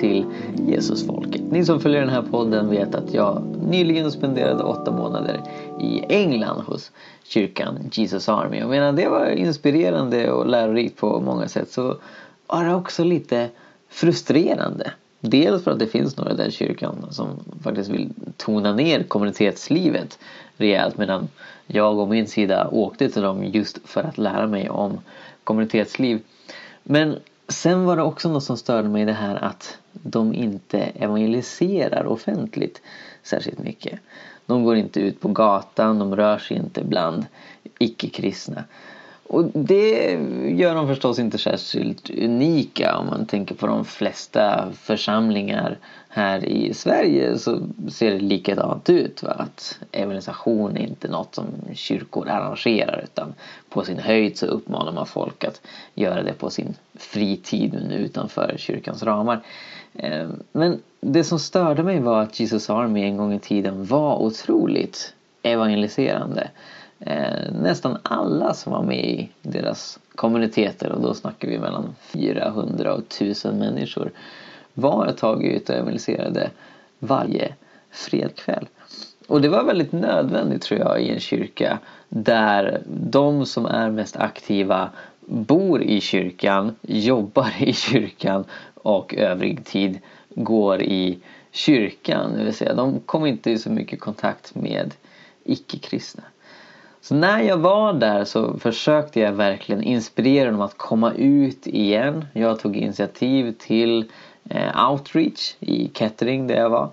Till Jesusfolket. Ni som följer den här podden vet att jag nyligen spenderade åtta månader i England hos kyrkan Jesus Army. Och medan det var inspirerande och lärorikt på många sätt så var det också lite frustrerande. Dels för att det finns några där i kyrkan som faktiskt vill tona ner kommunitetslivet rejält medan jag och min sida åkte till dem just för att lära mig om kommunitetsliv. Men sen var det också något som störde mig det här att de inte evangeliserar offentligt särskilt mycket. De går inte ut på gatan, de rör sig inte bland icke-kristna. Och det gör de förstås inte särskilt unika om man tänker på de flesta församlingar här i Sverige så ser det likadant ut. Va? Att evangelisation är inte något som kyrkor arrangerar utan på sin höjd så uppmanar man folk att göra det på sin fritid utanför kyrkans ramar. Eh, men det som störde mig var att Jesus Army en gång i tiden var otroligt evangeliserande. Eh, nästan alla som var med i deras kommuniteter och då snackar vi mellan 400 och 1000 människor var ett tag ute och evangeliserade varje fredkväll. Och det var väldigt nödvändigt tror jag i en kyrka där de som är mest aktiva bor i kyrkan, jobbar i kyrkan och övrig tid går i kyrkan. Det vill säga de kommer inte i så mycket kontakt med icke-kristna. Så när jag var där så försökte jag verkligen inspirera dem att komma ut igen. Jag tog initiativ till eh, outreach i Kettering där jag var.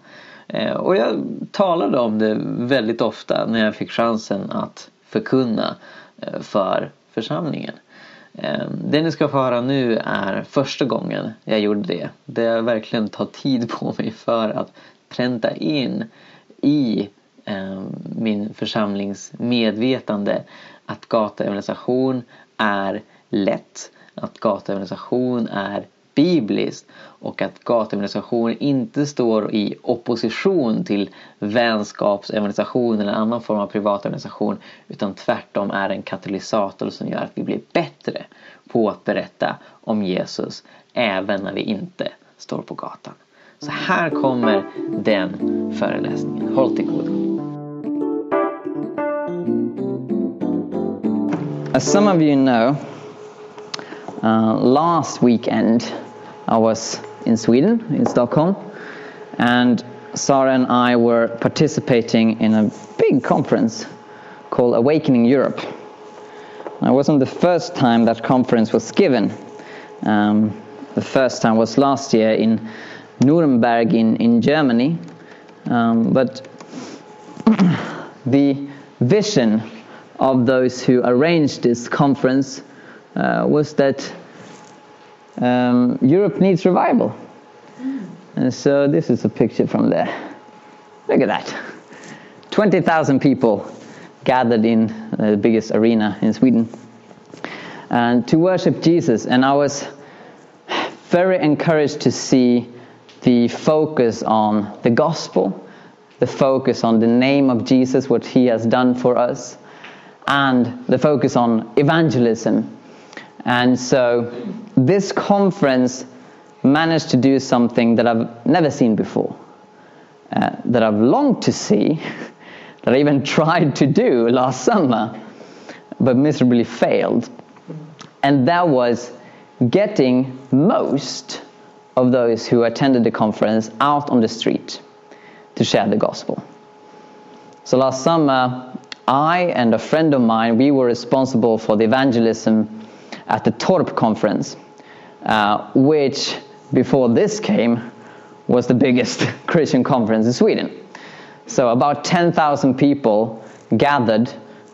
Eh, och jag talade om det väldigt ofta när jag fick chansen att förkunna eh, för församlingen. Ehm, det ni ska få höra nu är första gången jag gjorde det. Det har verkligen tar tid på mig för att pränta in i ehm, min församlings medvetande att gatuevangelisation är lätt, att gatuevangelisation är bibliskt och att gatuevangelisation inte står i opposition till vänskapsevangelisation eller annan form av privatevangelisation utan tvärtom är en katalysator som gör att vi blir bättre på att berätta om Jesus även när vi inte står på gatan. Så här kommer den föreläsningen. Håll till godo. As some of you know, uh, last weekend I was in Sweden, in Stockholm, and Sara and I were participating in a big conference called Awakening Europe. It wasn't the first time that conference was given. Um, the first time was last year in Nuremberg in, in Germany. Um, but the vision of those who arranged this conference uh, was that um, Europe needs revival. And so this is a picture from there. Look at that. 20,000 people gathered in the biggest arena in Sweden and to worship Jesus. And I was very encouraged to see the focus on the gospel, the focus on the name of Jesus, what he has done for us, and the focus on evangelism. And so this conference managed to do something that I've never seen before, uh, that I've longed to see, that I even tried to do last summer, but miserably failed. And that was getting most of those who attended the conference out on the street to share the gospel. So last summer, I and a friend of mine, we were responsible for the evangelism at the Torp conference, uh, which before this came was the biggest Christian conference in Sweden. So about 10,000 people gathered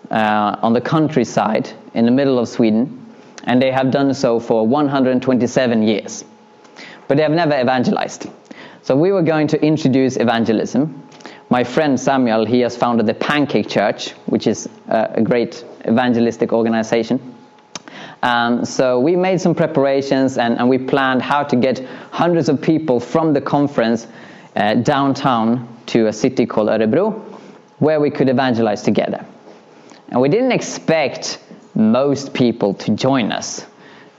uh, on the countryside in the middle of Sweden, and they have done so for 127 years. But they have never evangelized. So we were going to introduce evangelism my friend Samuel, he has founded the Pancake Church, which is a great evangelistic organization. Um, so we made some preparations and, and, we planned how to get hundreds of people from the conference uh, downtown to a city called Örebro, where we could evangelize together. And we didn't expect most people to join us.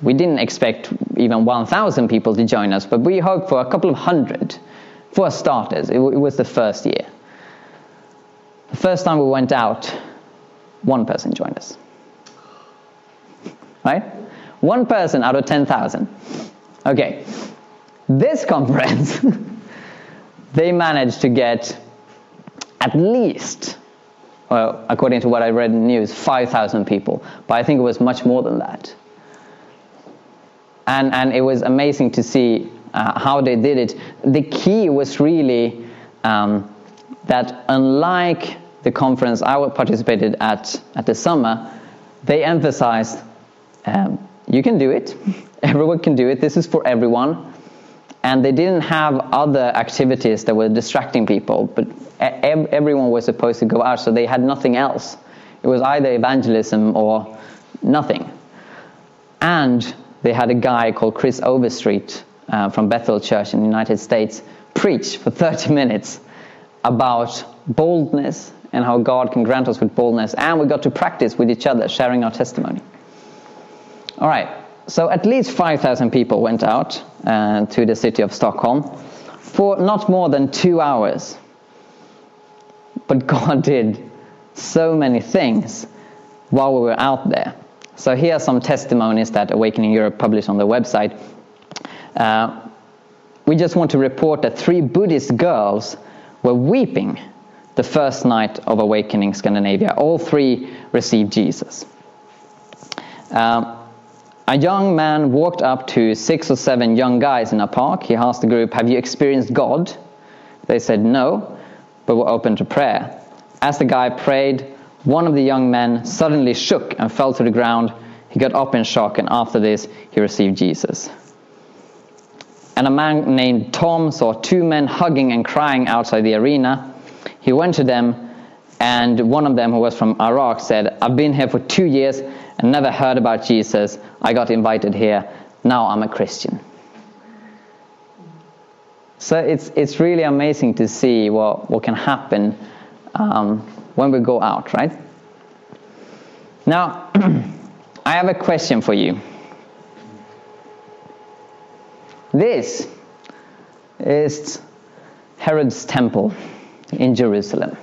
we didn't expect even 1,000 people to join us, but we hoped for a couple of hundred for starters. It, it was the first year. The first time we went out, one person joined us. Right? One person out of 10,000. Okay. This conference, they managed to get at least, well, according to what I read in the news, 5,000 people. But I think it was much more than that. And, and it was amazing to see uh, how they did it. The key was really um, that, unlike the conference I participated at at the summer, they emphasized um, you can do it, everyone can do it, this is for everyone. And they didn't have other activities that were distracting people, but everyone was supposed to go out, so they had nothing else. It was either evangelism or nothing. And they had a guy called Chris Overstreet uh, from Bethel Church in the United States preach for 30 minutes about boldness and how God can grant us with boldness. And we got to practice with each other, sharing our testimony. All right, so at least 5,000 people went out uh, to the city of Stockholm for not more than two hours. But God did so many things while we were out there. So here are some testimonies that Awakening Europe published on their website. Uh, we just want to report that three Buddhist girls were weeping the first night of Awakening Scandinavia. All three received Jesus. Um, a young man walked up to six or seven young guys in a park. He asked the group, Have you experienced God? They said no, but were open to prayer. As the guy prayed, one of the young men suddenly shook and fell to the ground. He got up in shock, and after this, he received Jesus. And a man named Tom saw two men hugging and crying outside the arena. He went to them, and one of them, who was from Iraq, said, I've been here for two years and never heard about Jesus. I got invited here. Now I'm a Christian. So it's, it's really amazing to see what, what can happen um, when we go out, right? Now, I have a question for you. This is Herod's temple in Jerusalem.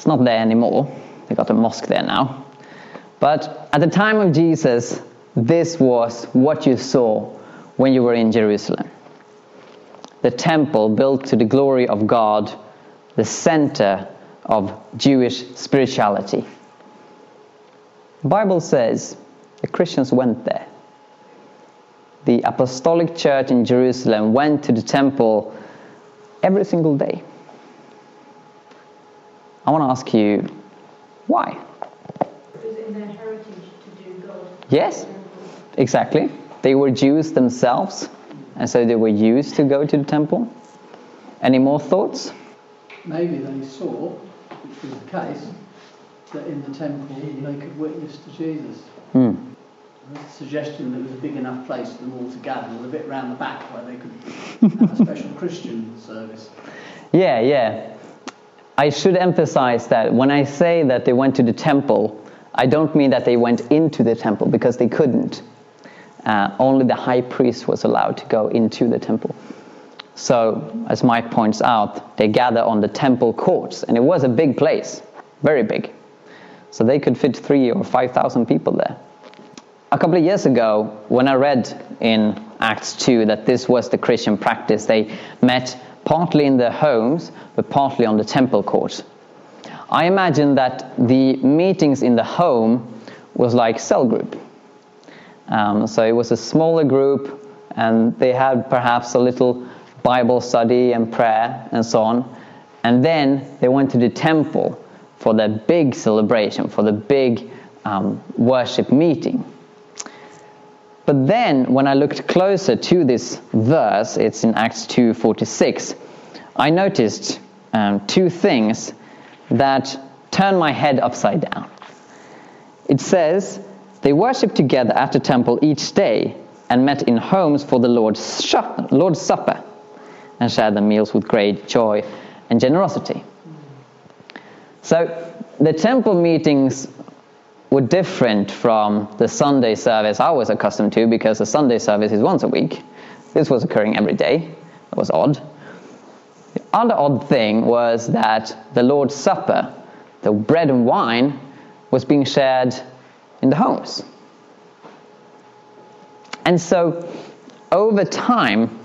It's not there anymore. They got a mosque there now. But at the time of Jesus, this was what you saw when you were in Jerusalem. The temple built to the glory of God, the center of Jewish spirituality. The Bible says the Christians went there. The apostolic church in Jerusalem went to the temple every single day. I want to ask you, why? Is it in their heritage to do God? Yes, exactly. They were Jews themselves, and so they were used to go to the temple. Any more thoughts? Maybe they saw, which was the case, that in the temple they could witness to Jesus. Hmm. The suggestion that it was a big enough place for them all to gather, with a bit round the back where they could have a special Christian service. Yeah, yeah. I should emphasize that when I say that they went to the temple, I don't mean that they went into the temple because they couldn't. Uh, only the high priest was allowed to go into the temple. So, as Mike points out, they gather on the temple courts, and it was a big place, very big. So they could fit three or five thousand people there. A couple of years ago, when I read in Acts 2 that this was the Christian practice, they met partly in their homes, but partly on the temple court. I imagine that the meetings in the home was like cell group. Um, so it was a smaller group, and they had perhaps a little Bible study and prayer and so on. And then they went to the temple for the big celebration, for the big um, worship meeting. But then, when I looked closer to this verse, it's in Acts 2:46, I noticed um, two things that turned my head upside down. It says, They worshipped together at the temple each day and met in homes for the Lord's, Lord's Supper and shared the meals with great joy and generosity. So, the temple meetings were different from the Sunday service I was accustomed to because the Sunday service is once a week. This was occurring every day. It was odd. The other odd thing was that the Lord's Supper, the bread and wine, was being shared in the homes. And so, over time,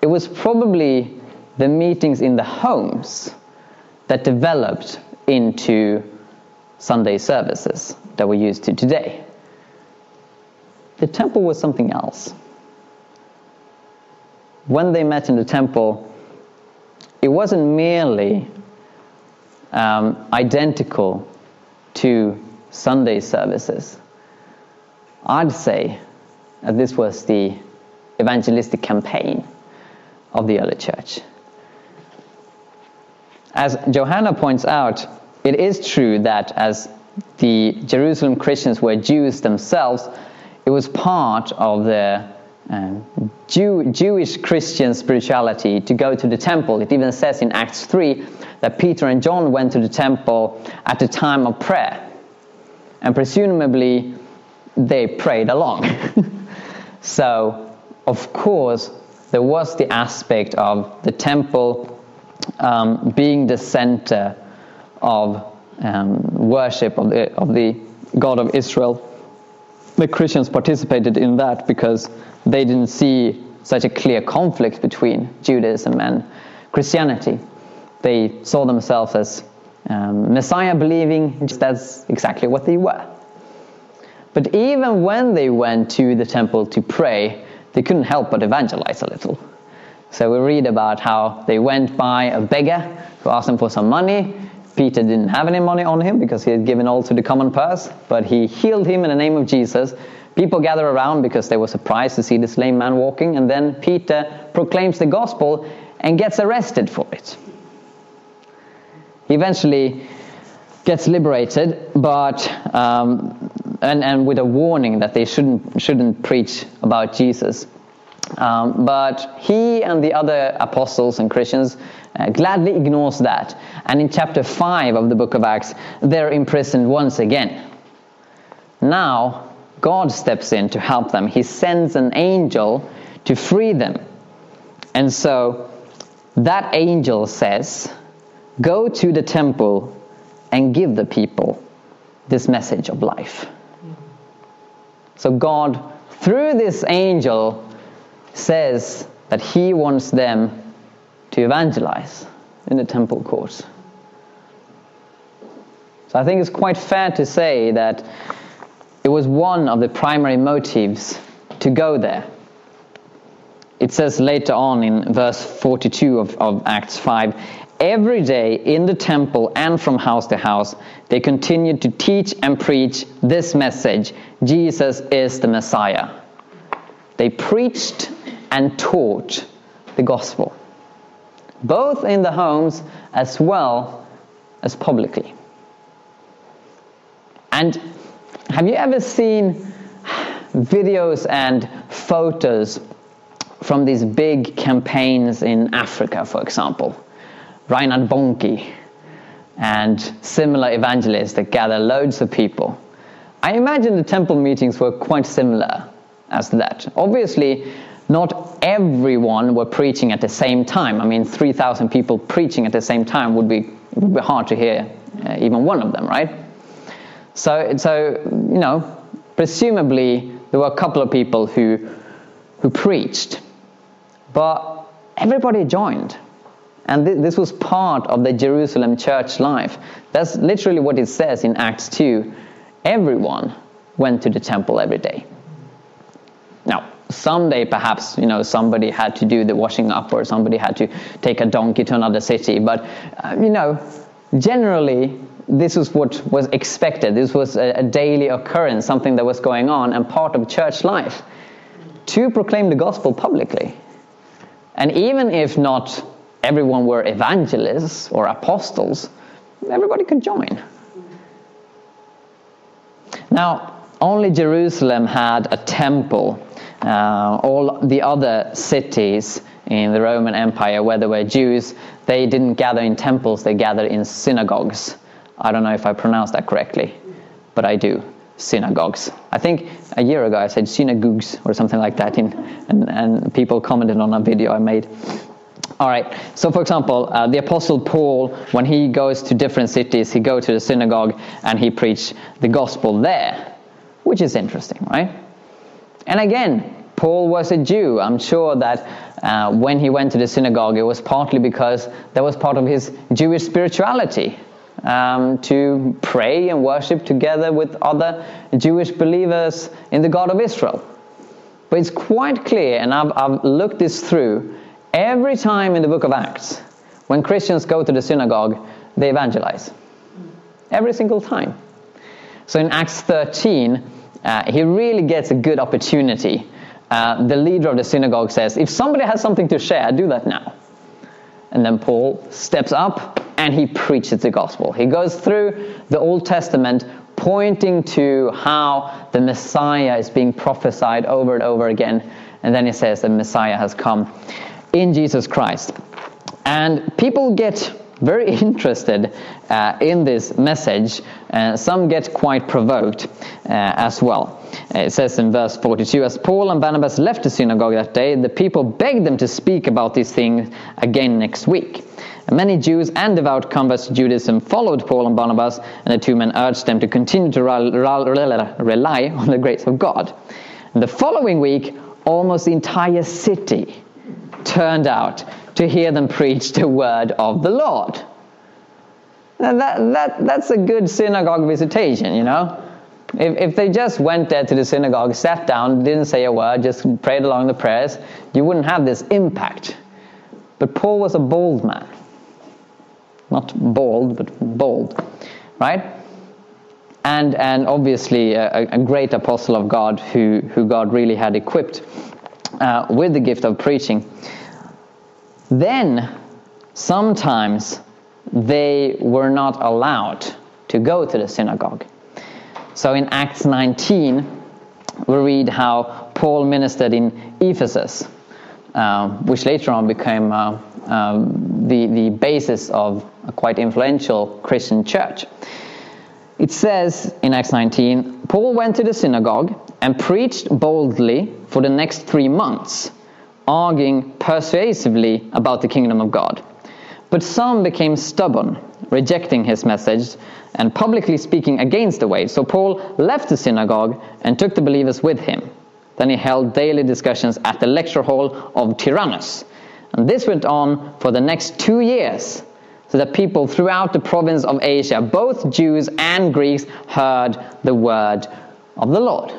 it was probably the meetings in the homes that developed into Sunday services that we're used to today. The temple was something else. When they met in the temple, it wasn't merely um, identical to Sunday services. I'd say that this was the evangelistic campaign of the early church. As Johanna points out, it is true that as the Jerusalem Christians were Jews themselves, it was part of the um, Jew, Jewish Christian spirituality to go to the temple. It even says in Acts 3 that Peter and John went to the temple at the time of prayer. And presumably, they prayed along. so, of course, there was the aspect of the temple um, being the center of um, worship of the, of the God of Israel. The Christians participated in that because they didn't see such a clear conflict between Judaism and Christianity. They saw themselves as um, Messiah believing, that's exactly what they were. But even when they went to the temple to pray, they couldn't help but evangelize a little. So we read about how they went by a beggar who asked them for some money. Peter didn't have any money on him because he had given all to the common purse, but he healed him in the name of Jesus. People gather around because they were surprised to see this lame man walking, and then Peter proclaims the gospel and gets arrested for it. He eventually gets liberated, but um, and, and with a warning that they shouldn't shouldn't preach about Jesus. Um, but he and the other apostles and Christians uh, gladly ignores that. And in chapter 5 of the book of Acts, they're imprisoned once again. Now, God steps in to help them. He sends an angel to free them. And so, that angel says, Go to the temple and give the people this message of life. So, God, through this angel, says that he wants them to evangelize in the temple courts. So I think it's quite fair to say that it was one of the primary motives to go there. It says later on in verse 42 of, of Acts 5 Every day in the temple and from house to house, they continued to teach and preach this message Jesus is the Messiah. They preached and taught the gospel, both in the homes as well as publicly. And have you ever seen videos and photos from these big campaigns in Africa, for example? Reinhard Bonnke and similar evangelists that gather loads of people. I imagine the temple meetings were quite similar as that. Obviously, not everyone were preaching at the same time. I mean, 3,000 people preaching at the same time would be, would be hard to hear uh, even one of them, right? So, so, you know, presumably there were a couple of people who, who preached, but everybody joined. And th- this was part of the Jerusalem church life. That's literally what it says in Acts 2. Everyone went to the temple every day. Someday perhaps you know somebody had to do the washing up or somebody had to take a donkey to another city. But uh, you know generally this was what was expected. This was a, a, daily occurrence something that was going on and part of church life to proclaim the gospel publicly. And even if not everyone were evangelists or apostles everybody could join. Now only jerusalem had a temple uh, all the other cities in the Roman Empire where there were Jews, they didn't gather in temples, they gathered in synagogues. I don't know if I pronounced that correctly. but I do synagogues. I think a year ago I said synagogues or something like that, in, and, and people commented on a video I made. All right. So, for example, uh, the Apostle Paul, when he goes to different cities, he goes to the synagogue and he preach the gospel there, which is interesting, right? And again, Paul was a Jew. I'm sure that uh, when he went to the synagogue, it was partly because that was part of his Jewish spirituality um, to pray and worship together with other Jewish believers in the God of Israel. But it's quite clear, and I've, I've looked this through, every time in the book of Acts, when Christians go to the synagogue, they evangelize. Every single time. So in Acts 13, uh, he really gets a good opportunity. Uh, the leader of the synagogue says, If somebody has something to share, do that now. And then Paul steps up and he preaches the gospel. He goes through the Old Testament pointing to how the Messiah is being prophesied over and over again. And then he says the Messiah has come in Jesus Christ. And people get very interested uh, in this message. Uh, some get quite provoked uh, as well. It says in verse 42 As Paul and Barnabas left the synagogue that day, the people begged them to speak about these things again next week. Many Jews and devout converts to Judaism followed Paul and Barnabas, and the two men urged them to continue to rely on the grace of God. And the following week, almost the entire city turned out to hear them preach the word of the Lord. Now that, that, that's a good synagogue visitation, you know. If, if they just went there to the synagogue, sat down, didn't say a word, just prayed along the prayers, you wouldn't have this impact. But Paul was a bold man. Not bold, but bold. Right? And, and obviously a, a great apostle of God who, who God really had equipped uh, with the gift of preaching. Then, sometimes they were not allowed to go to the synagogue. So in Acts 19, we read how Paul ministered in Ephesus, uh, which later on became uh, um, the, the basis of a quite influential Christian church. It says in Acts 19 Paul went to the synagogue and preached boldly for the next three months, arguing persuasively about the kingdom of God. But some became stubborn, rejecting his message and publicly speaking against the way. So Paul left the synagogue and took the believers with him. Then he held daily discussions at the lecture hall of Tyrannus. And this went on for the next two years, so that people throughout the province of Asia, both Jews and Greeks, heard the word of the Lord.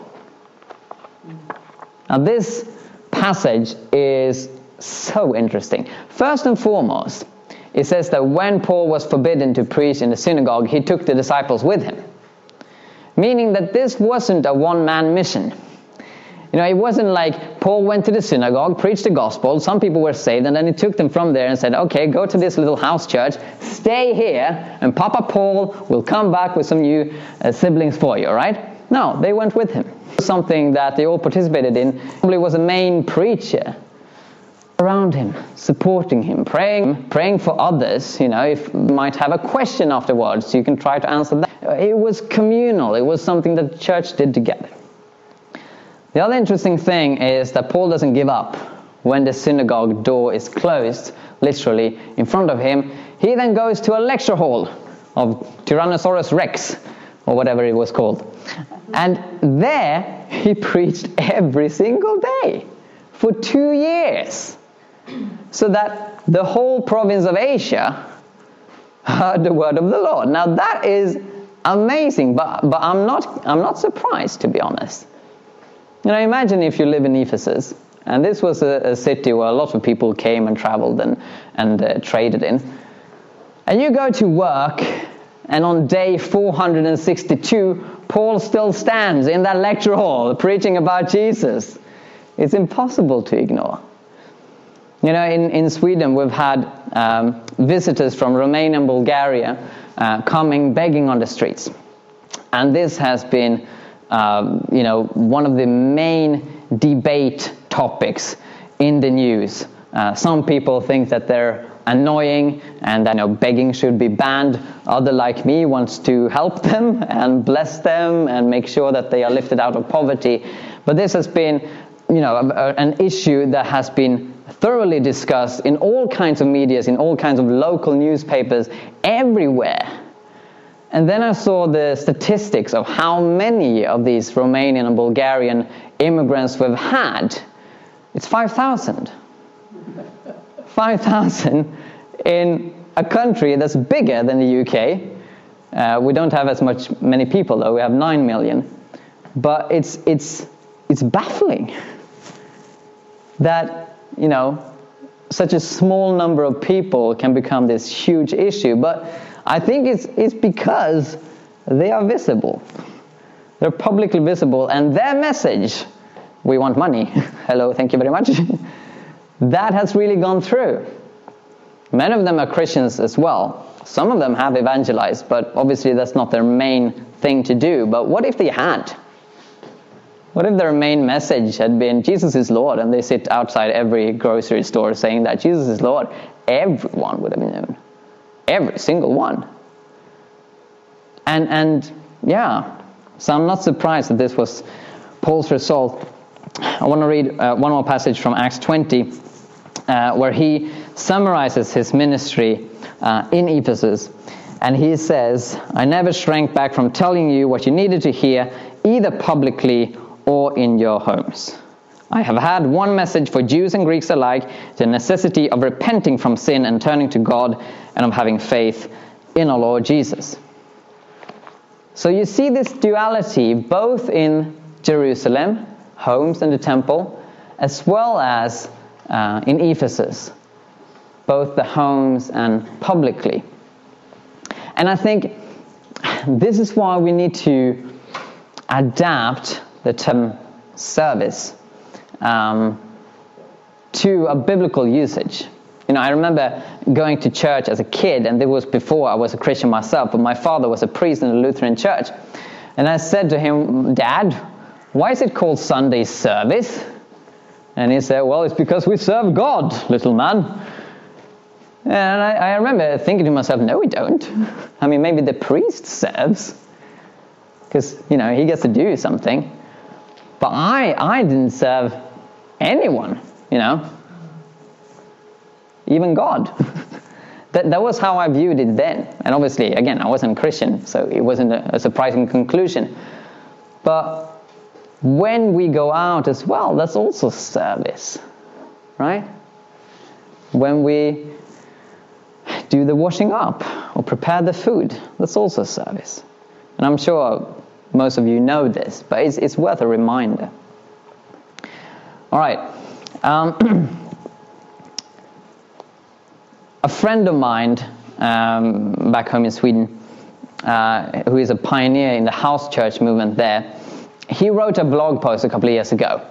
Now, this passage is so interesting. First and foremost, it says that when Paul was forbidden to preach in the synagogue, he took the disciples with him. Meaning that this wasn't a one man mission. You know, it wasn't like Paul went to the synagogue, preached the gospel, some people were saved, and then he took them from there and said, okay, go to this little house church, stay here, and Papa Paul will come back with some new uh, siblings for you, all right? No, they went with him. Something that they all participated in probably was a main preacher around him, supporting him, praying, praying for others. You know, if you might have a question afterwards, you can try to answer that. It was communal. It was something that the church did together. The other interesting thing is that Paul doesn't give up when the synagogue door is closed, literally in front of him. He then goes to a lecture hall of Tyrannosaurus Rex, or whatever it was called. And there he preached every single day for two years. So that the whole province of Asia heard the word of the Lord. Now that is amazing, but, but I'm, not, I'm not surprised to be honest. You know, imagine if you live in Ephesus, and this was a, a city where a lot of people came and traveled and, and uh, traded in. And you go to work, and on day 462, Paul still stands in that lecture hall preaching about Jesus. It's impossible to ignore. You know, in, in Sweden, we've had um, visitors from Romania and Bulgaria uh, coming begging on the streets. And this has been um, you know, one of the main debate topics in the news Uh, some people think that they're annoying and you know, begging should be banned. Other, like me, wants to help them and bless them and make sure that they are lifted out of poverty. But this has been, you know, an issue that has been thoroughly discussed in all kinds of medias, in all kinds of local newspapers, everywhere. And then I saw the statistics of how many of these Romanian and Bulgarian immigrants we've had. It's 5,000. 5,000 in a country that's bigger than the UK. Uh, we don't have as much many people though. We have 9 million. But it's it's it's baffling that, you know, such a small number of people can become this huge issue. But I think it's, it's because they are visible. They're publicly visible, and their message, we want money, hello, thank you very much, that has really gone through. Many of them are Christians as well. Some of them have evangelized, but obviously that's not their main thing to do. But what if they had? What if their main message had been Jesus is Lord and they sit outside every grocery store saying that Jesus is Lord? Everyone would have known. Every single one. And, and yeah, so I'm not surprised that this was Paul's result. I want to read uh, one more passage from Acts 20 uh, where he summarizes his ministry uh, in Ephesus. And he says, I never shrank back from telling you what you needed to hear, either publicly or in your homes. I have had one message for Jews and Greeks alike the necessity of repenting from sin and turning to God and of having faith in our Lord Jesus. So you see this duality both in Jerusalem, homes and the temple, as well as uh, in Ephesus, both the homes and publicly. And I think this is why we need to adapt the term service um, to a biblical usage. You know, I remember going to church as a kid, and this was before I was a Christian myself, but my father was a priest in a Lutheran church. And I said to him, Dad, why is it called Sunday service? And he said, Well, it's because we serve God, little man. And I, I remember thinking to myself, No, we don't. I mean, maybe the priest serves, because, you know, he gets to do something. But I, I didn't serve anyone, you know, even God. that, that was how I viewed it then. And obviously, again, I wasn't Christian, so it wasn't a, a surprising conclusion. But when we go out as well, that's also service, right? When we do the washing up or prepare the food, that's also service. And I'm sure most of you know this, but it's, it's worth a reminder. All right. Um, a friend of mine um, back home in Sweden, uh, who is a pioneer in the house church movement there, he wrote a blog post a couple of years ago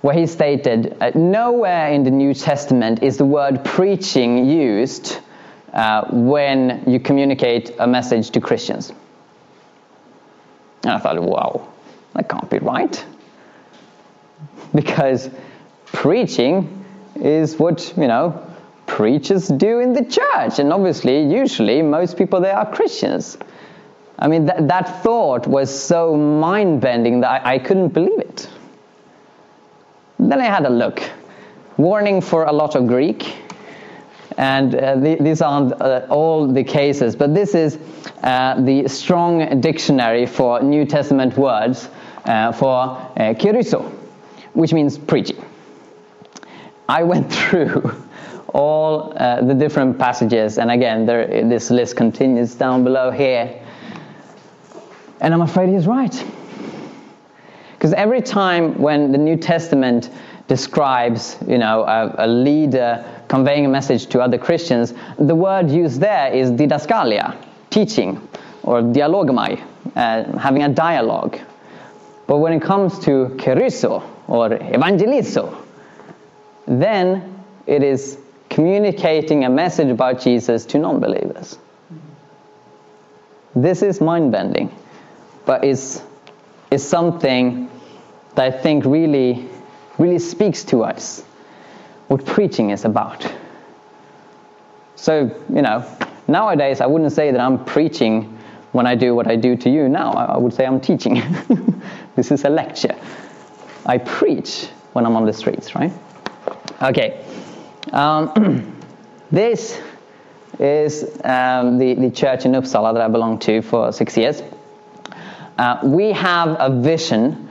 where he stated uh, nowhere in the New Testament is the word preaching used uh, when you communicate a message to Christians. And I thought, wow, that can't be right. Because preaching is what, you know, preachers do in the church. And obviously, usually, most people there are Christians. I mean, that, that thought was so mind bending that I, I couldn't believe it. Then I had a look. Warning for a lot of Greek. And uh, the, these aren't uh, all the cases, but this is uh, the strong dictionary for New Testament words uh, for uh, kerusso, which means preaching. I went through all uh, the different passages, and again, there, this list continues down below here. And I'm afraid he's right. Because every time when the New Testament describes, you know, a, a, leader conveying a message to other Christians, the word used there is didaskalia, teaching, or dialogomai, uh, having a dialogue. But when it comes to kerusso, or evangelizo, then it is communicating a message about Jesus to non-believers. This is mind-bending, but it's, it's something that I think really, really speaks to us what preaching is about. So, you know, nowadays I wouldn't say that I'm preaching when I do what I do to you now. I would say I'm teaching. this is a lecture. I preach when I'm on the streets, right? Okay. Um, this is um, the, the church in Uppsala that I belonged to for six years. Uh, we have a vision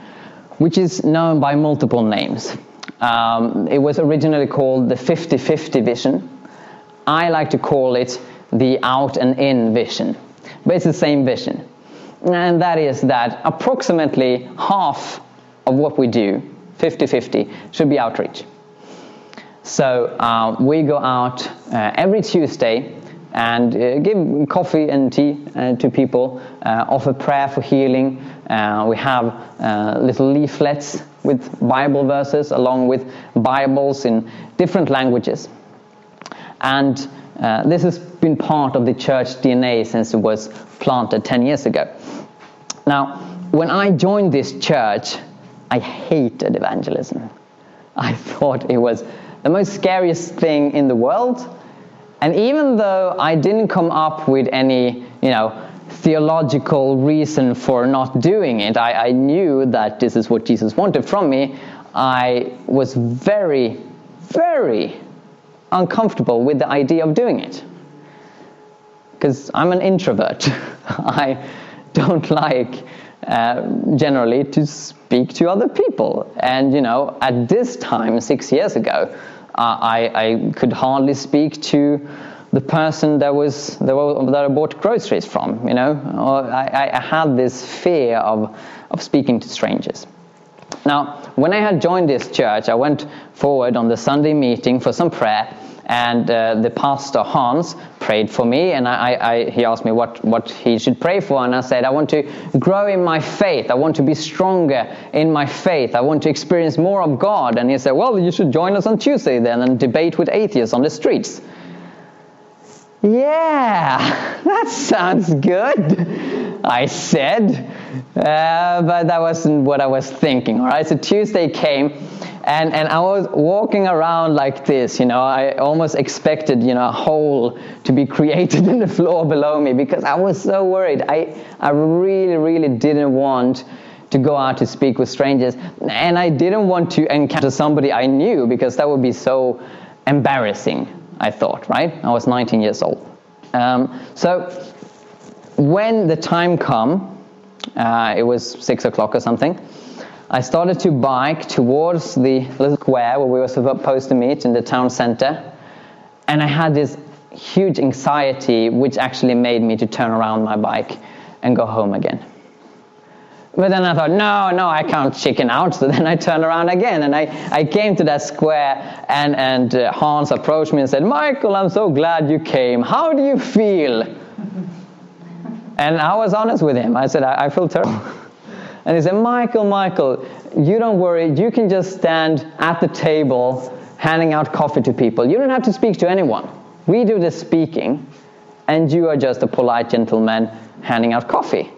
which is known by multiple names. Um, it was originally called the 50 50 vision. I like to call it the out and in vision, but it's the same vision. And that is that approximately half of what we do, 50 50, should be outreach. So uh, we go out uh, every Tuesday and uh, give coffee and tea uh, to people, uh, offer prayer for healing. Uh, we have little leaflets with Bible verses along with Bibles in different languages. And this has been part of the church DNA since it was planted 10 years ago. Now, when I joined this church, I hated evangelism. I thought it was the most scariest thing in the world. And even though I didn't come up with any, you know, theological reason for not doing it, I, I knew that this is what Jesus wanted from me. I was very, very uncomfortable with the idea of doing it. Because I'm an introvert. I don't like uh, generally to speak to other people. And, you know, at this time, six years ago, I, I could hardly speak to the person that was that, I bought groceries from. You know, I, I had this fear of of speaking to strangers. Now, when I had joined this church, I went forward on the Sunday meeting for some prayer, and uh, the pastor Hans prayed for me, and I, I, he asked me what, what he should pray for, and I said, I want to grow in my faith. I want to be stronger in my faith. I want to experience more of God. And he said, Well, you should join us on Tuesday then and debate with atheists on the streets. Yeah, that sounds good, I said. Uh, but that wasn't what I was thinking, all right? So Tuesday came and and I was walking around like this, you know. I almost expected, you know, a hole to be created in the floor below me because I was so worried. I I really really didn't want to go out to speak with strangers, and I didn't want to encounter somebody I knew because that would be so embarrassing. I thought, right? I was 19 years old. Um, so when the time come, uh, it was six o'clock or something. I started to bike towards the little square where we were supposed to meet in the town center. And I had this huge anxiety, which actually made me to turn around my bike and go home again. But then I thought, no, no, I can't chicken out. So then I turned around again and I, I came to that square and, and uh, Hans approached me and said, Michael, I'm so glad you came. How do you feel? And I was honest with him. I said, I, I feel terrible. And he said, Michael, Michael, you don't worry. You can just stand at the table handing out coffee to people. You don't have to speak to anyone. We do the speaking, and you are just a polite gentleman handing out coffee.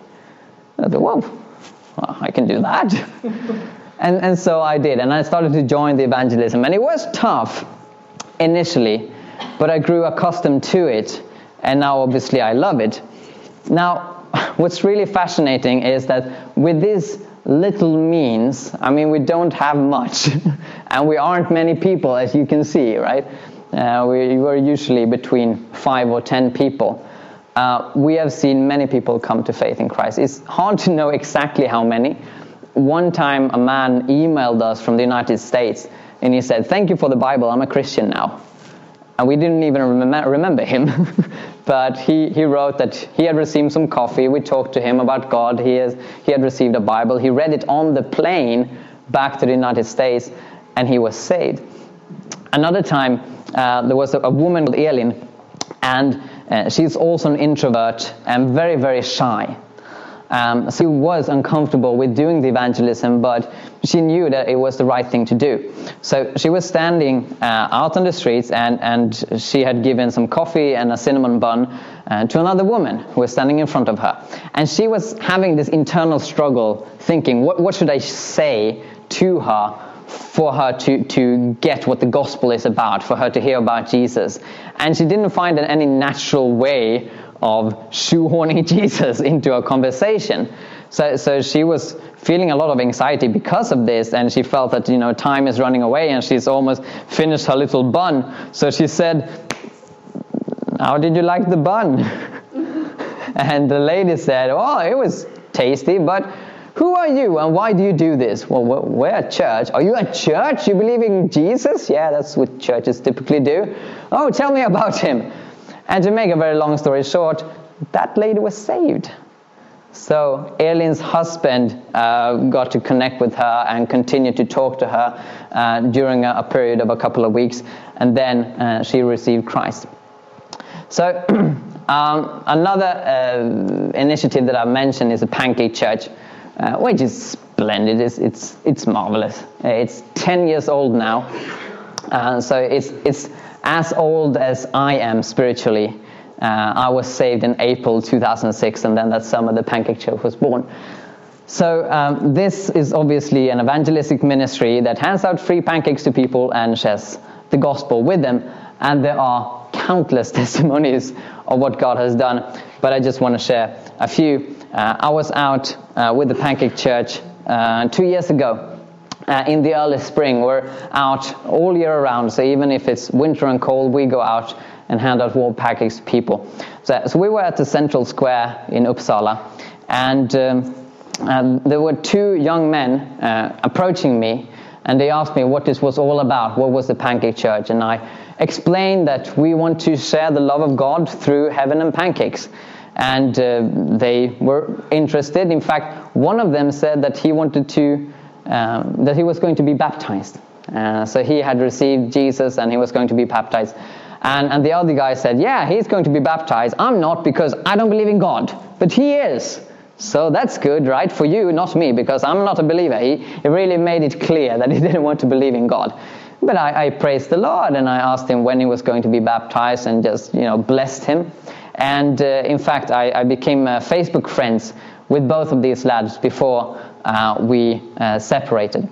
I well, well I can do that. and, and so I did. And I started to join the evangelism. And it was tough initially, but I grew accustomed to it. And now, obviously, I love it. Now, what's really fascinating is that with these little means, I mean, we don't have much, and we aren't many people, as you can see, right? Uh, we were usually between five or ten people. Uh, we have seen many people come to faith in Christ. It's hard to know exactly how many. One time, a man emailed us from the United States, and he said, "Thank you for the Bible. I'm a Christian now." And we didn't even remember him. but he, he wrote that he had received some coffee. We talked to him about God. He, has, he had received a Bible. He read it on the plane back to the United States, and he was saved. Another time, uh, there was a, a, woman called Elin, and uh, she's also an introvert and very, very shy. Um, she was uncomfortable with doing the evangelism, but she knew that it was the right thing to do. So she was standing uh, out on the streets and, and she had given some coffee and a cinnamon bun uh, to another woman who was standing in front of her. And she was having this internal struggle, thinking, what, what should I say to her for her to, to get what the gospel is about, for her to hear about Jesus. And she didn't find any natural way of shoehorning Jesus into a conversation. So, so she was feeling a lot of anxiety because of this, and she felt that you know time is running away, and she's almost finished her little bun. So she said, "How did you like the bun?" and the lady said, "Oh, it was tasty, but." Who are you and why do you do this? Well, we're at church. Are you at church? You believe in Jesus? Yeah, that's what churches typically do. Oh, tell me about him. And to make a very long story short, that lady was saved. So Elin's husband uh, got to connect with her and continue to talk to her uh, during a, a, period of a couple of weeks, and then uh, she received Christ. So um, another uh, initiative that I mentioned is the Pancake Church, uh, which is splendid. It's, it's, it's marvelous. It's 10 years old now, uh, so it's, it's as old as I am spiritually. Uh, I was saved in April 2006, and then that summer the Pancake Church was born. So um, this is obviously an evangelistic ministry that hands out free pancakes to people and shares the gospel with them. And there are countless testimonies of what God has done, but I just want to share a few. Uh, I was out uh, with the Pancake Church uh, two years ago. Uh, in the early spring, we're out all year around, so even if it's winter and cold, we go out and hand out warm packets to people. So, so we were at the central square in Uppsala, and um, um, there were two young men uh, approaching me, and they asked me what this was all about. What was the Pancake Church? And I explained that we want to share the love of God through heaven and pancakes. And uh, they were interested. In fact, one of them said that he wanted to, um, that he was going to be baptized. Uh, so he had received Jesus and he was going to be baptized. And, and the other guy said, Yeah, he's going to be baptized. I'm not because I don't believe in God, but he is. So that's good, right? For you, not me, because I'm not a believer. He, he really made it clear that he didn't want to believe in God. But I, I praised the Lord and I asked him when he was going to be baptized and just, you know, blessed him. And uh, in fact, I, I became uh, Facebook friends with both of these lads before we uh, separated.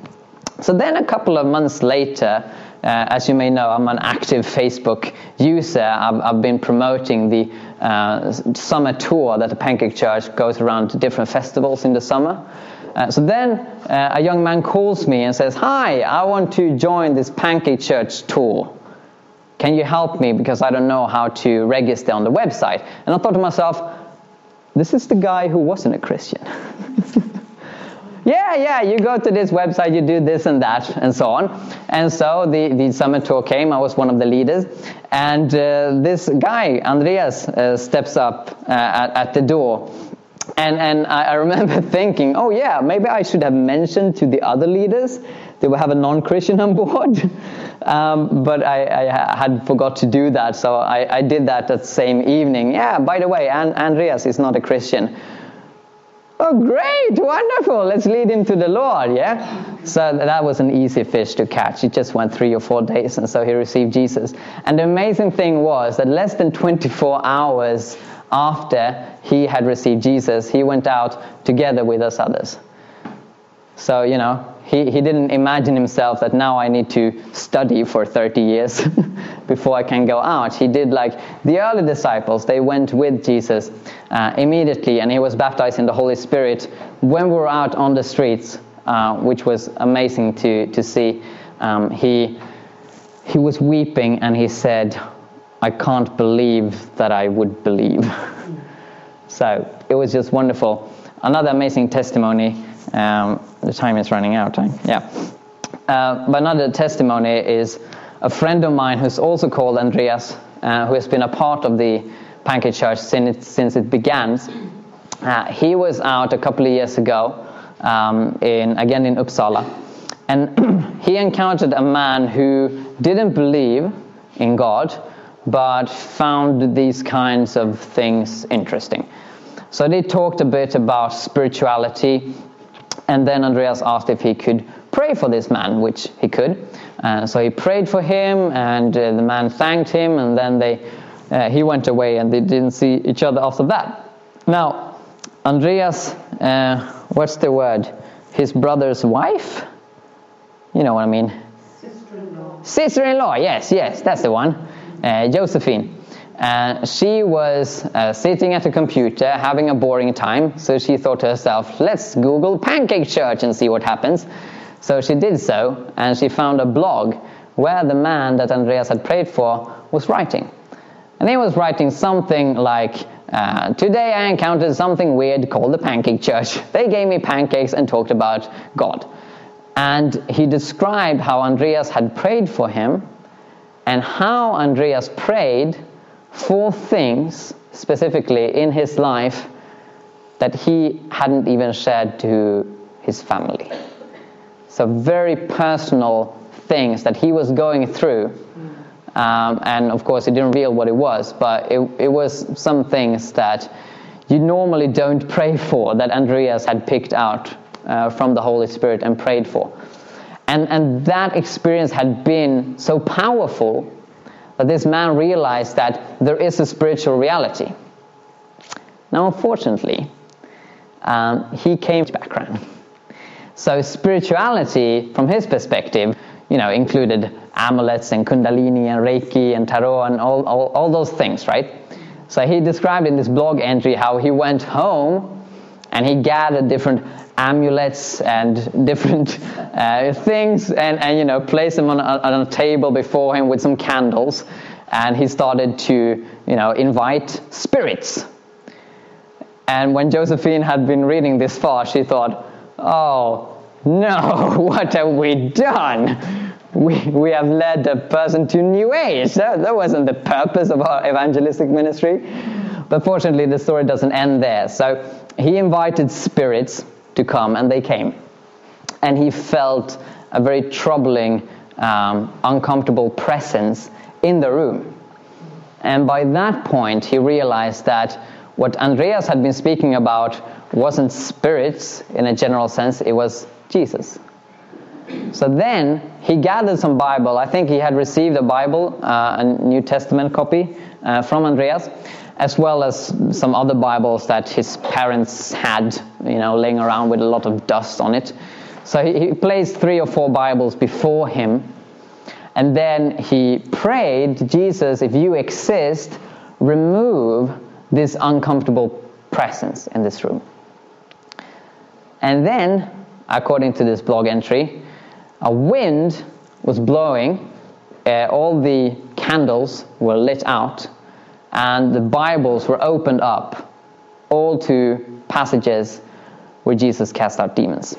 So then a couple of months later, uh, as you may know, I'm an active Facebook user. I've, I've been promoting the uh, summer tour that the Pancake Church goes around to different festivals in the summer. Uh, so then uh, a young man calls me and says, Hi, I want to join this Pancake Church tour. Can you help me because I don't know how to register on the website? And I thought to myself, this is the guy who wasn't a Christian. yeah, yeah, you go to this website, you do this and that, and so on. And so the, the summit tour came. I was one of the leaders. And uh, this guy, Andreas, uh, steps up uh, at, at, the door. And, and I, I remember thinking, oh, yeah, maybe I should have mentioned to the other leaders they will have a non-Christian on board. Um, but I, I, had forgot to do that, so I, I, did that that same evening. Yeah, by the way, An- Andreas is not a Christian. Oh, great, wonderful. Let's lead him to the Lord, yeah? So that was an easy fish to catch. It just went three or four days, and so he received Jesus. And the amazing thing was that less than 24 hours after he had received Jesus, he went out together with us others. So, you know, he, he didn't imagine himself that now I need to study for 30 years before I can go out. He did like the early disciples, they went with Jesus uh, immediately, and he was baptized in the Holy Spirit when we were out on the streets, uh, which was amazing to, to see. Um, he, he was weeping and he said, I can't believe that I would believe. so it was just wonderful. Another amazing testimony. Um, the time is running out. Yeah. Uh, but another testimony is a friend of mine who's also called Andreas, uh, who has been a part of the Pancake Church since it, since it began. Uh, he was out a couple of years ago, um, in again in Uppsala, and he encountered a man who didn't believe in God, but found these kinds of things interesting. So they talked a bit about spirituality and then Andreas asked if he could pray for this man, which he could. Uh, so he prayed for him, and uh, the man thanked him, and then they, uh, he went away, and they didn't see each other after that. Now, Andreas, uh, what's the word? His brother's wife? You know what I mean? Sister-in-law. Sister-in-law, yes, yes, that's the one. Uh, Josephine. Uh, she was uh, sitting at a computer having a boring time, so she thought to herself, let's Google pancake church and see what happens. So she did so, and she found a blog where the man that Andreas had prayed for was writing. And he was writing something like, uh, Today I encountered something weird called the pancake church. They gave me pancakes and talked about God. And he described how Andreas had prayed for him and how Andreas prayed for things specifically in his life that he hadn't even shared to his family. So, very personal things that he was going through. Um, and of course, he didn't reveal what it was, but it, it was some things that you normally don't pray for that Andreas had picked out uh, from the Holy Spirit and prayed for. And, and that experience had been so powerful that this man realized that there is a spiritual reality. Now, unfortunately, um, he came to background. So spirituality, from his perspective, you know, included amulets and kundalini and reiki and tarot and all, all, all those things, right? So he described in this blog entry how he went home and he gathered different amulets and different uh, things and, and, you know, placed them on a, on a table before him with some candles. And he started to, you know, invite spirits. And when Josephine had been reading this far, she thought, oh, no, what have we done? We, we have led a person to New Age. That, that wasn't the purpose of our evangelistic ministry. But fortunately, the story doesn't end there. So he invited spirits to come, and they came. And he felt a very troubling, um, uncomfortable presence in the room. And by that point, he realized that what Andreas had been speaking about wasn't spirits in a general sense, it was Jesus. So then he gathered some Bible. I think he had received a Bible, uh, a New Testament copy uh, from Andreas, as well as some other Bibles that his parents had, you know, laying around with a lot of dust on it. So he, placed three or four Bibles before him, and then he prayed, Jesus, if you exist, remove this uncomfortable presence in this room. And then, according to this blog entry, a wind was blowing, uh, all the candles were lit out, and the Bibles were opened up, all to passages where Jesus cast out demons.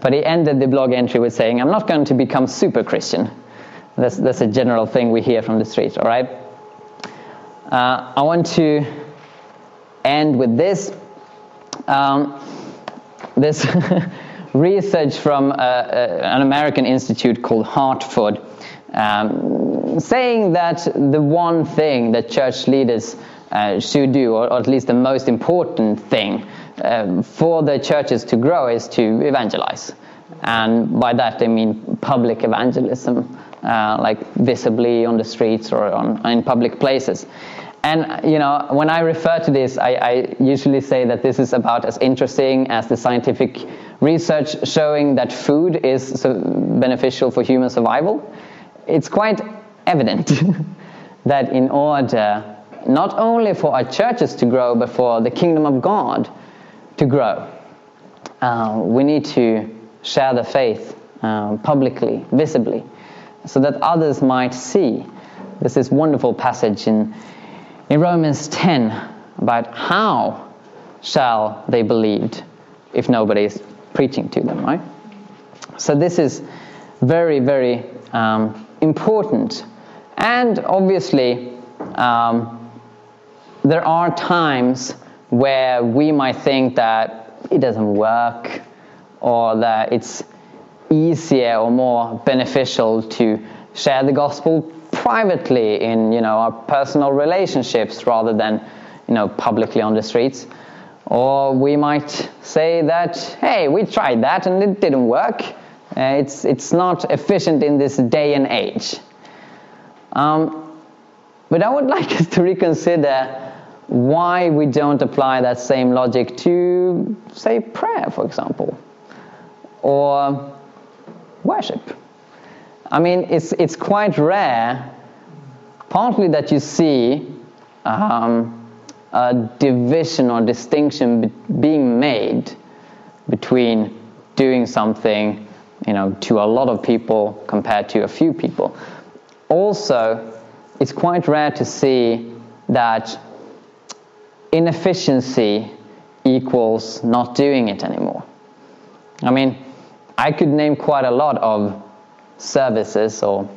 But he ended the blog entry with saying, I'm not going to become super Christian. That's, that's a general thing we hear from the street, all right? Uh, I want to end with this. Um, this research from uh, uh, an American institute called Hartford um, saying that the one thing that church leaders uh, should do, or, at least the most important thing um, for the churches to grow, is to evangelize. And by that they mean public evangelism, uh, like visibly on the streets or on, in public places. And you know, when I refer to this, I, I, usually say that this is about as interesting as the scientific research showing that food is so beneficial for human survival. It's quite evident that in order not only for our churches to grow, but for the kingdom of God to grow, uh, we need to share the faith uh, publicly, visibly, so that others might see. This is wonderful passage in in Romans 10 about how shall they believed if nobody is preaching to them, right? So this is very, very um, important. And obviously, um, there are times where we might think that it doesn't work or that it's easier or more beneficial to share the gospel privately in you know our personal relationships rather than you know publicly on the streets. Or we might say that hey we tried that and it didn't work. Uh, it's it's not efficient in this day and age um, but I would like us to reconsider why we don't apply that same logic to say prayer for example or worship. I mean, it's, it's quite rare, partly that you see um, a division or distinction be- being made between doing something you know, to a lot of people compared to a few people. Also, it's quite rare to see that inefficiency equals not doing it anymore. I mean, I could name quite a lot of services or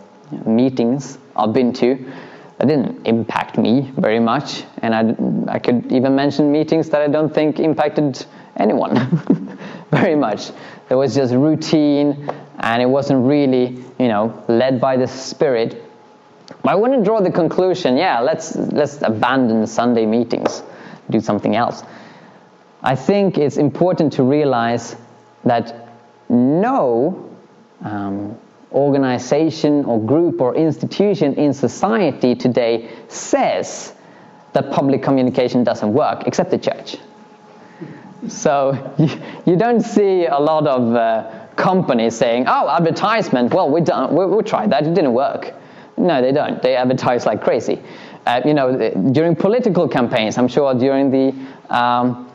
meetings I've been to that didn't impact me very much, and I, I could even mention meetings that I don't think impacted anyone very much. It was just routine, and it wasn't really, you know, led by the Spirit. I wouldn't draw the conclusion, yeah, let's let's abandon Sunday meetings, do something else. I think it's important to realize that no um, organization or group or institution in society today says that public communication doesn't work, except the church. So you, you don't see a lot of uh, companies saying, "Oh, advertisement. Well, we done, we, we tried that. It didn't work." No, they don't. They advertise like crazy. Uh, you know, during political campaigns, I'm sure during the um,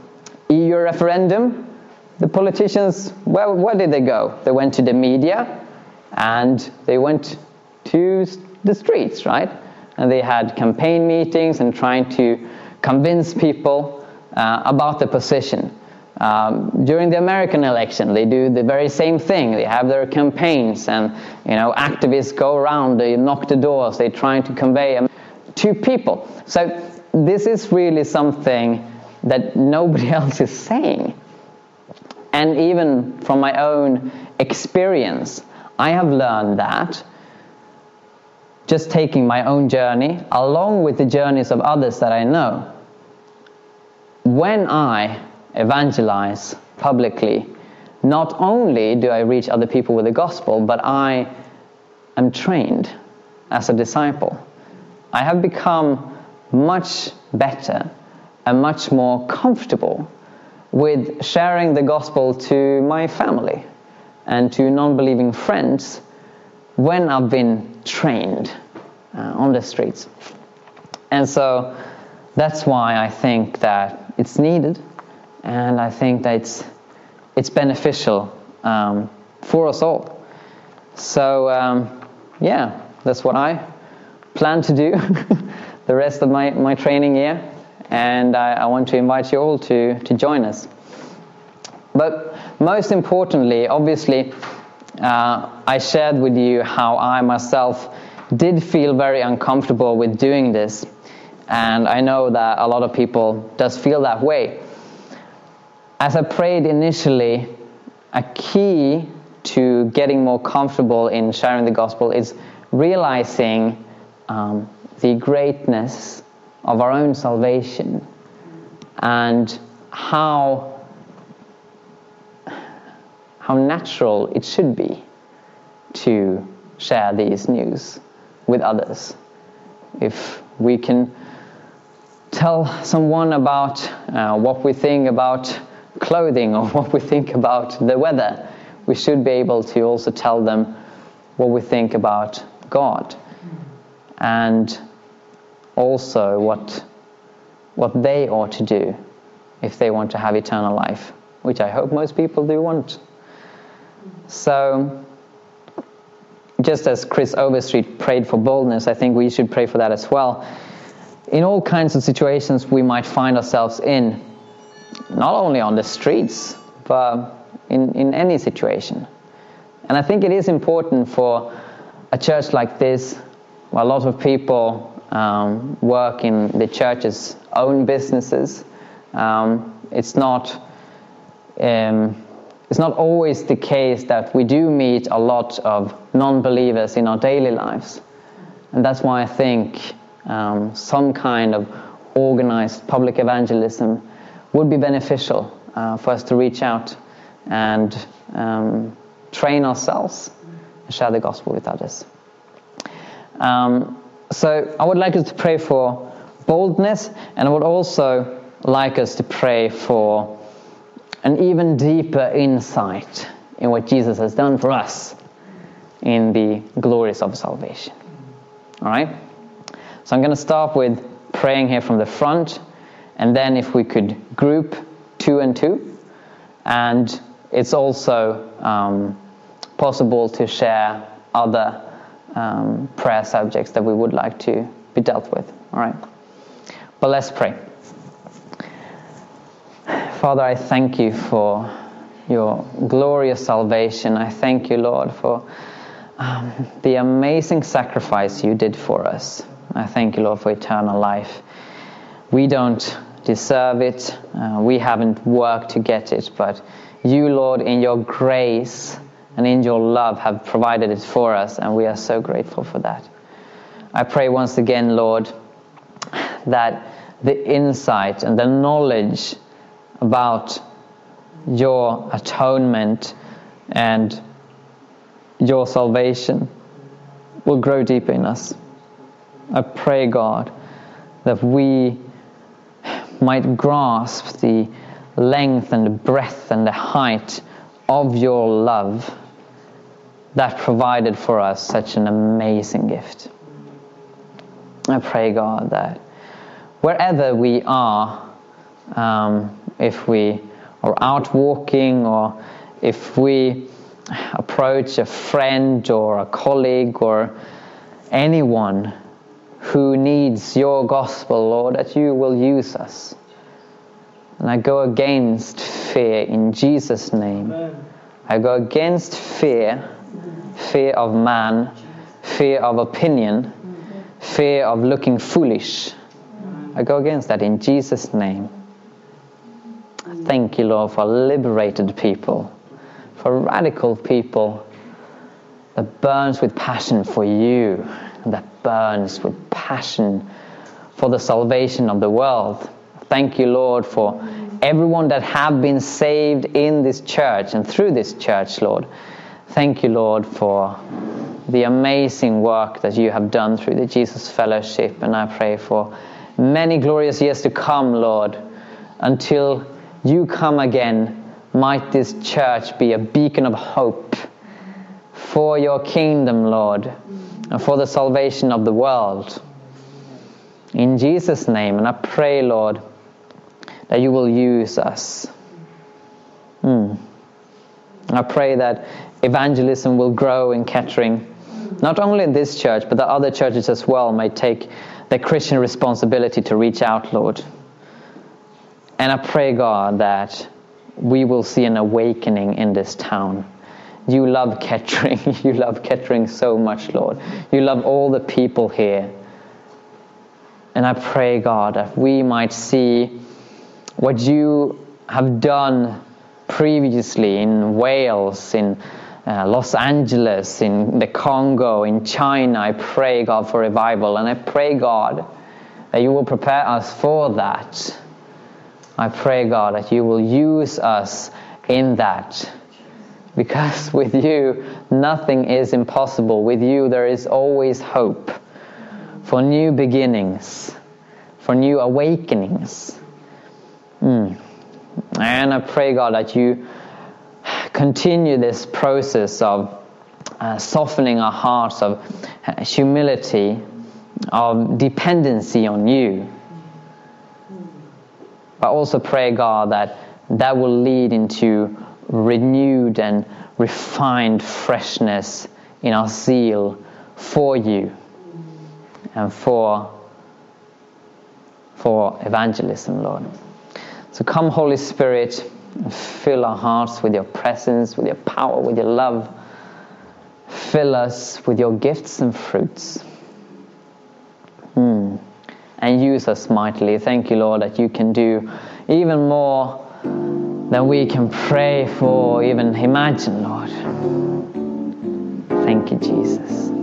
EU referendum, the politicians, where, where did they go? They went to the media and they went to the streets, right? And they had campaign meetings and trying to convince people uh, about the position. Um, during the American election, they do the very same thing. They have their campaigns, and you know, activists go around, they knock the doors, they try to convey to people. So this is really something that nobody else is saying. And even from my own experience, I have learned that just taking my own journey along with the journeys of others that I know, when I evangelize publicly, not only do I reach other people with the gospel, but I am trained as a disciple. I have become much better and much more comfortable with sharing the gospel to my family and to non believing friends when I've been trained uh, on the streets. And so that's why I think that it's needed and I think that it's, it's beneficial um, for us all. So, um, yeah, that's what I plan to do the rest of my, my training year and I, I want to invite you all to, to join us. But most importantly, obviously, uh, I shared with you how I myself did feel very uncomfortable with doing this, and I know that a lot of people does feel that way. As I prayed initially, a key to getting more comfortable in sharing the gospel is realizing um, the greatness of our own salvation and how how natural it should be to share these news with others. If we can tell someone about uh, what we think about clothing or what we think about the weather, we should be able to also tell them what we think about God. And also what, what they ought to do if they want to have eternal life, which I hope most people do want. So, just as Chris Overstreet prayed for boldness, I think we should pray for that as well. In all kinds of situations we might find ourselves in, not only on the streets, but in, in any situation. And I think it is important for a church like this, where a lot of people um, work in the church's own businesses. Um, it's not um, it's not always the case that we do meet a lot of non-believers in our daily lives, and that's why I think um, some kind of organized public evangelism would be beneficial uh, for us to reach out and um, train ourselves and share the gospel with others. Um, so I would like us to pray for boldness, and I would also like us to pray for an even deeper insight in what Jesus has done for us in the glories of salvation. All right? So I'm going to start with praying here from the front, and then if we could group two and two. And it's also um, possible to share other um, prayer subjects that we would like to be dealt with. All right? But let's pray. Father, I thank you for your glorious salvation. I thank you, Lord, for um, the amazing sacrifice you did for us. I thank you, Lord, for eternal life. We don't deserve it, uh, we haven't worked to get it, but you, Lord, in your grace and in your love, have provided it for us, and we are so grateful for that. I pray once again, Lord, that the insight and the knowledge about your atonement and your salvation will grow deeper in us. I pray, God, that we might grasp the length and the breadth and the height of your love that provided for us such an amazing gift. I pray, God, that wherever we are, um, if we are out walking or if we approach a friend or a colleague or anyone who needs your gospel, Lord, that you will use us. And I go against fear in Jesus' name. Amen. I go against fear, fear of man, fear of opinion, fear of looking foolish. I go against that in Jesus' name. Thank you, Lord, for liberated people, for radical people that burns with passion for you, that burns with passion for the salvation of the world. Thank you, Lord, for everyone that have been saved in this church and through this church, Lord. Thank you, Lord, for the amazing work that you have done through the Jesus Fellowship. And I pray for many glorious years to come, Lord, until you come again, might this church be a beacon of hope for your kingdom, Lord, and for the salvation of the world. In Jesus' name, and I pray, Lord, that you will use us. Mm. I pray that evangelism will grow in Kettering, not only in this church, but that other churches as well may take their Christian responsibility to reach out, Lord. And I pray, God, that we will see an awakening in this town. You love Kettering. You love Kettering so much, Lord. You love all the people here. And I pray, God, that we might see what you have done previously in Wales, in uh, Los Angeles, in the Congo, in China. I pray, God, for revival. And I pray, God, that you will prepare us for that I pray, God, that you will use us in that. Because with you, nothing is impossible. With you, there is always hope for new beginnings, for new awakenings. Mm. And I pray, God, that you continue this process of uh, softening our hearts, of uh, humility, of dependency on you. But also pray, God, that that will lead into renewed and refined freshness in our zeal for you and for, for evangelism, Lord. So come, Holy Spirit, fill our hearts with your presence, with your power, with your love. Fill us with your gifts and fruits. Hmm and use us mightily. Thank you, Lord, that you can do even more than we can pray for, even imagine, Lord. Thank you, Jesus.